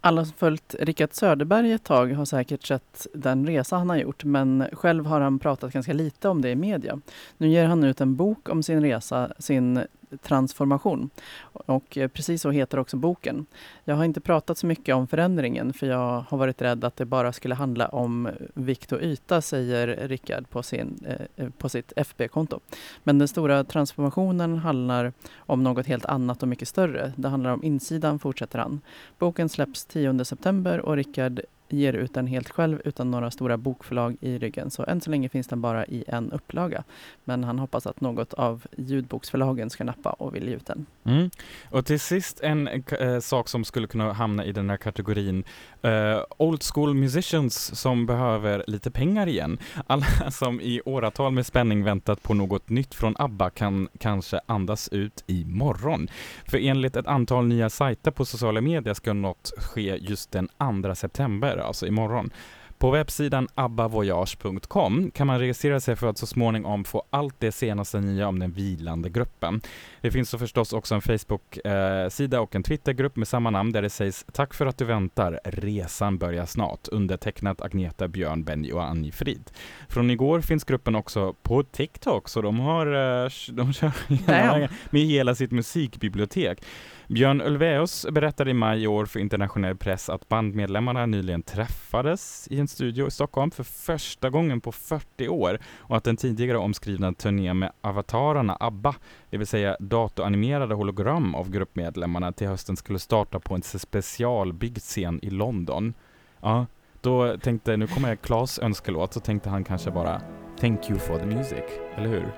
Alla som följt Rickard Söderberg ett tag har säkert sett den resa han har gjort men själv har han pratat ganska lite om det i media. Nu ger han ut en bok om sin resa, sin transformation. Och eh, precis så heter också boken. Jag har inte pratat så mycket om förändringen för jag har varit rädd att det bara skulle handla om eh, vikt och yta, säger Rickard på, sin, eh, eh på sitt FB-konto. Men den stora transformationen handlar om något helt annat och mycket större. Det handlar om insidan, fortsätter han. Boken släpps 10 september och Rickard ger ut den helt själv utan några stora bokförlag i ryggen. Så än så länge finns den bara i en upplaga. Men han hoppas att något av ljudboksförlagen ska nappa och vill ge ut den. Mm. Och till sist en äh, sak som skulle kunna hamna i den här kategorin. Äh, old school musicians som behöver lite pengar igen. Alla som i åratal med spänning väntat på något nytt från ABBA kan kanske andas ut imorgon. För enligt ett antal nya sajter på sociala medier ska något ske just den 2 september, alltså imorgon. På webbsidan abbavoyage.com kan man registrera sig för att så småningom få allt det senaste nya om den vilande gruppen. Det finns så förstås också en Facebook-sida och en Twittergrupp med samma namn där det sägs Tack för att du väntar, resan börjar snart. Undertecknat Agneta, Björn, Benny och Annie Frid. Från igår finns gruppen också på TikTok, så de har eh, de kör med hela sitt musikbibliotek. Björn Ulvaeus berättade i maj i år för internationell press att bandmedlemmarna nyligen träffades i en studio i Stockholm för första gången på 40 år och att den tidigare omskrivna turnén med avatarerna ABBA, det vill säga datoranimerade hologram av gruppmedlemmarna till hösten skulle starta på en specialbyggd scen i London. Ja, då tänkte, nu kommer Klas önskelåt, så tänkte han kanske bara Thank you for the music, eller hur?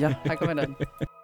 Ja, här kommer den.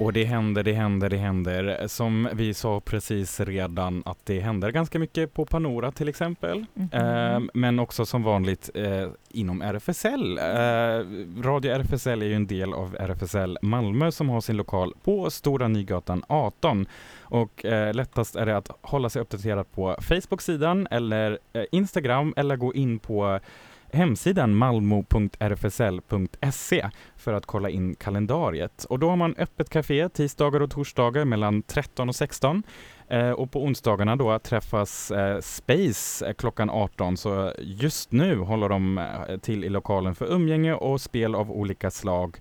Och det händer, det händer, det händer. Som vi sa precis redan att det händer ganska mycket på Panora till exempel. Mhm. Eh, men också som vanligt eh, inom RFSL. Eh, Radio RFSL är ju en del av RFSL Malmö som har sin lokal på Stora Nygatan 18. Och eh, lättast är det att hålla sig uppdaterad på Facebook-sidan eller eh, Instagram eller gå in på hemsidan malmo.rfsl.se för att kolla in kalendariet. Och då har man öppet café tisdagar och torsdagar mellan 13 och 16. Eh, och på onsdagarna då träffas eh, Space eh, klockan 18 så just nu håller de eh, till i lokalen för umgänge och spel av olika slag.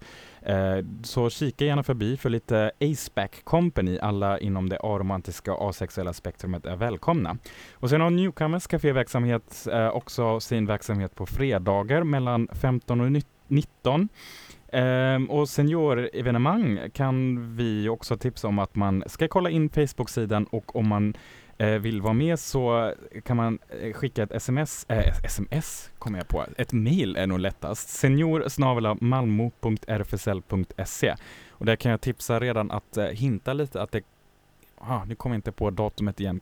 Eh, så kika gärna förbi för lite Aceback Company. Alla inom det aromantiska och asexuella spektrumet är välkomna. Och sen har Newcomers kaféverksamhet eh, också sin verksamhet på fredagar mellan 15 och 19. Ehm, och seniorevenemang kan vi också tipsa om att man ska kolla in Facebook-sidan och om man Eh, vill vara med så kan man eh, skicka ett sms, eh, sms kommer jag på, ett mail är nog lättast, senior malmo.rfsl.se och där kan jag tipsa redan att eh, hinta lite att det Ah, nu kommer jag inte på datumet igen.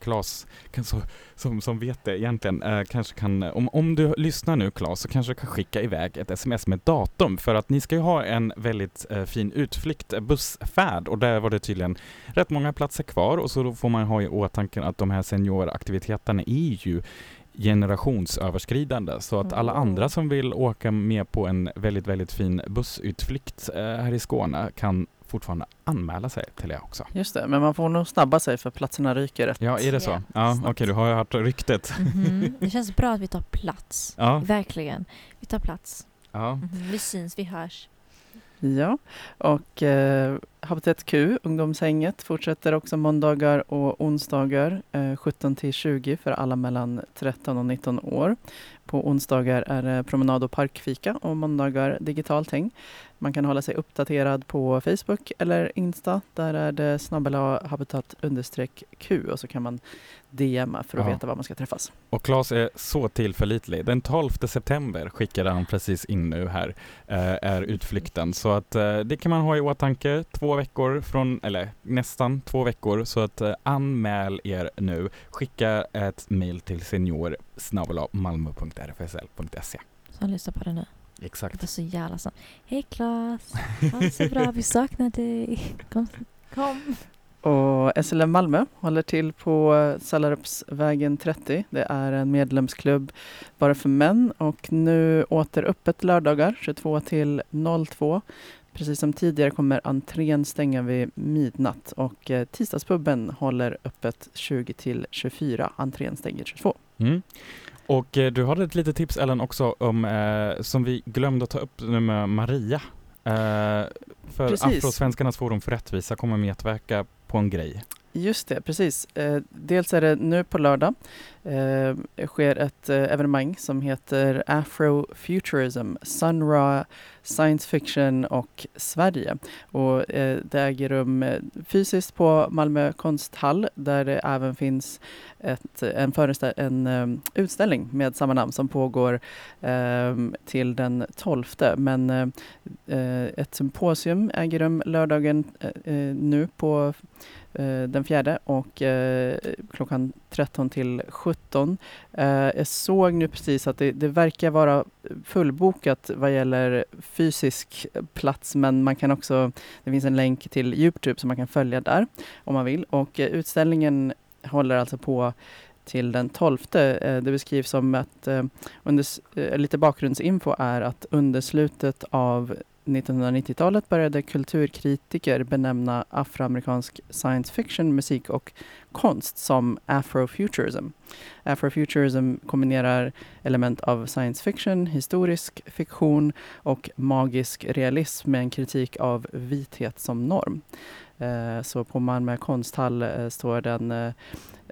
Så, som, som vet det egentligen, eh, kanske kan, om, om du lyssnar nu Klas, så kanske du kan skicka iväg ett sms med datum. För att ni ska ju ha en väldigt eh, fin utflykt, eh, bussfärd. Och där var det tydligen rätt många platser kvar. Och så får man ha i åtanke att de här senioraktiviteterna är ju generationsöverskridande. Så att alla andra som vill åka med på en väldigt, väldigt fin bussutflykt eh, här i Skåne kan fortfarande anmäla sig till det också. Just det, men man får nog snabba sig för platserna ryker rätt. Ja, är det så? Ja, Ja, okej, snabbt. du har ju hört ryktet. Mhm. Det känns bra att vi tar plats. Ja, Verkligen. Vi tar plats. ja. Mhm. Vi syns, vi hörs. Ja, och eh, Habitat Q, ungdomshänget, fortsätter också måndagar och onsdagar eh, 17 till 20 för alla mellan 13 och 19 år. På onsdagar är det promenad och parkfika och måndagar digitalt häng. Man kan hålla sig uppdaterad på Facebook eller Insta. Där är det snabbela habitat understreck Q och så kan man DMa för att Ja. veta var man ska träffas. Och Claes är så tillförlitlig. Den 12 september skickade han precis in nu här, eh, är utflykten. Så att eh, det kan man ha i åtanke. Två veckor från, eller nästan två veckor. Så att eh, anmäl er nu. Skicka ett mail till senior malmo.rfsl.se. Så lyssna på det nu. Det Exakt. var så jävla snabbt. Hej Klas! Ha det så bra, vi saknar dig. Kom. kom. Och SLM Malmö håller till på Sallarupsvägen 30. Det är en medlemsklubb bara för män och nu åter öppet lördagar 22 till 02. Precis som tidigare kommer entrén stänga vid midnatt och eh, tisdagspubben håller öppet 20 till 24. Entrén stänger 22. Mm. Och eh, du hade ett litet tips Ellen också om, eh, som vi glömde att ta upp nu med Maria. Eh, för Precis. Afrosvenskarnas forum för rättvisa kommer medverka på en grej. Just det, precis. Eh, dels är det nu på lördag eh, sker ett eh, evenemang som heter Afrofuturism, Sun Ra, Science Fiction och Sverige. Och, eh, det äger rum eh, fysiskt på Malmö konsthall där det även finns ett, en, en um, utställning med samma namn som pågår um, till den 12. Men uh, ett symposium äger rum lördagen uh, nu på den fjärde och klockan 13 till 17. Eh, jag såg nu precis att det, det verkar vara fullbokat vad gäller fysisk plats men man kan också, det finns en länk till Youtube som man kan följa där om man vill och eh, utställningen håller alltså på till den 12. Eh, det beskrivs som att eh, under, eh, lite bakgrundsinfo är att under slutet av 1990-talet började kulturkritiker benämna afroamerikansk science fiction, musik och konst som afrofuturism. Afrofuturism kombinerar element av science fiction, historisk fiktion och magisk realism med en kritik av vithet som norm. Eh, Så på Malmö konsthall eh, står den eh,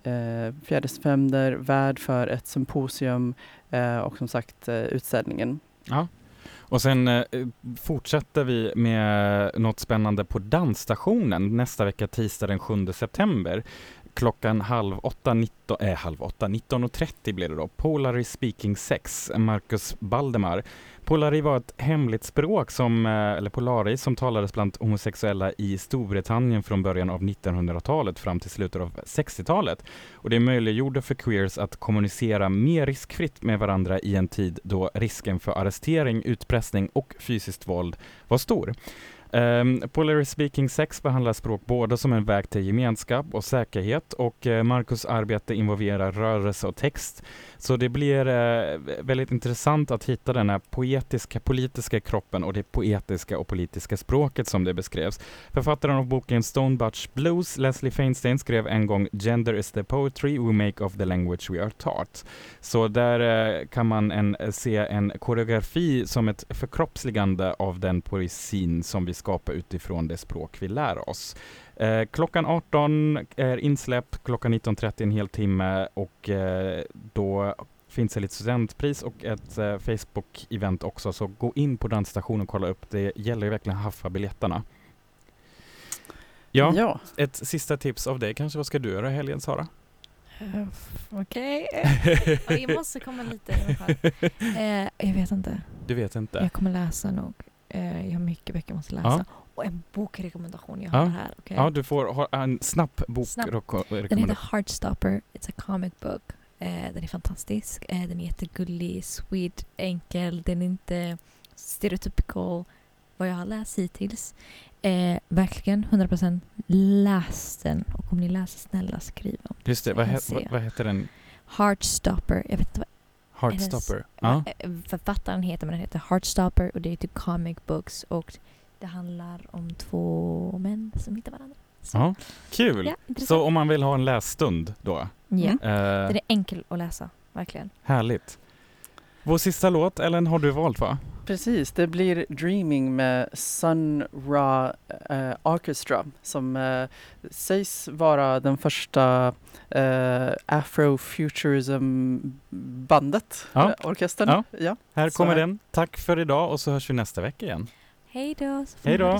eh 4 september värd för ett symposium eh, och som sagt eh, utställningen. Ja. Och sen eh, fortsätter vi med något spännande på dansstationen nästa vecka tisdag den 7 september. Klockan halv åtta, 19, äh, eh, halv åtta, 19.30 blir det då. Polary Speaking Sex, Marcus Baldemar. Polari var ett hemligt språk som, eh, eller polari, som talades bland homosexuella i Storbritannien från början av 1900-talet fram till slutet av 60-talet. Och det möjliggjorde för queers att kommunicera mer riskfritt med varandra i en tid då risken för arrestering, utpressning och fysiskt våld var stor. Ehm, um, Polary Speaking Sex behandlar språk både som en väg till gemenskap och säkerhet och uh, Marcus arbete involverar rörelse och text. Så det blir uh, väldigt intressant att hitta den här poetiska, politiska kroppen och det poetiska och politiska språket som det beskrevs. Författaren av boken Stonebatch Blues, Leslie Feinstein, skrev en gång “Gender is the poetry we make of the language we are taught”. Så där uh, kan man en, se en koreografi som ett förkroppsligande av den poesin som vi skapar utifrån det språk vi lär oss. Eh, klockan 18 är insläpp, klockan 19.30 en hel timme och eh, då finns det lite studentpris och ett eh, Facebook-event också, så gå in på dansstationen och kolla upp. Det gäller ju verkligen att haffa biljetterna. Ja, ja. ett sista tips av dig kanske. Vad ska du göra i helgen, Sara? Eh, Okej. Ja, Jag måste komma lite i alla fall. Eh, jag vet inte. Du vet inte? Jag kommer läsa nog. Eh, jag har mycket böcker jag måste läsa. Ja. Och en bokrekommendation jag Ja. har här. okej? Ja, du får ha en snabb bokrekommendation. Den heter Heartstopper. It's a comic book. Eh, den är fantastisk. Eh, den är jättegullig, sweet, enkel. Den är inte stereotypical vad jag har läst hittills. Eh, verkligen 100% läs den. Och om ni läser snälla skriv om Just det, vad, he- vad, vad heter den? Heartstopper. Jag vet inte vad Heartstopper? Ja. eh, författaren heter, men den heter Heartstopper och det är typ comic books och det handlar om två män som hittar varandra. Så, ja. Kul! Ja. Så om man vill ha en lässtund då? Ja. Mm. Eh, Den är enkel att läsa, verkligen. Härligt. Vår sista låt, Ellen, har du valt va? Precis, det blir Dreaming med Sun Ra eh, Orchestra som eh, sägs vara den första eh, Afrofuturism-bandet, Ja. eh, orkestern. Ja. Ja. Här Så kommer här. den. Tack för idag och så hörs vi nästa vecka igen. Hej då! Hej då.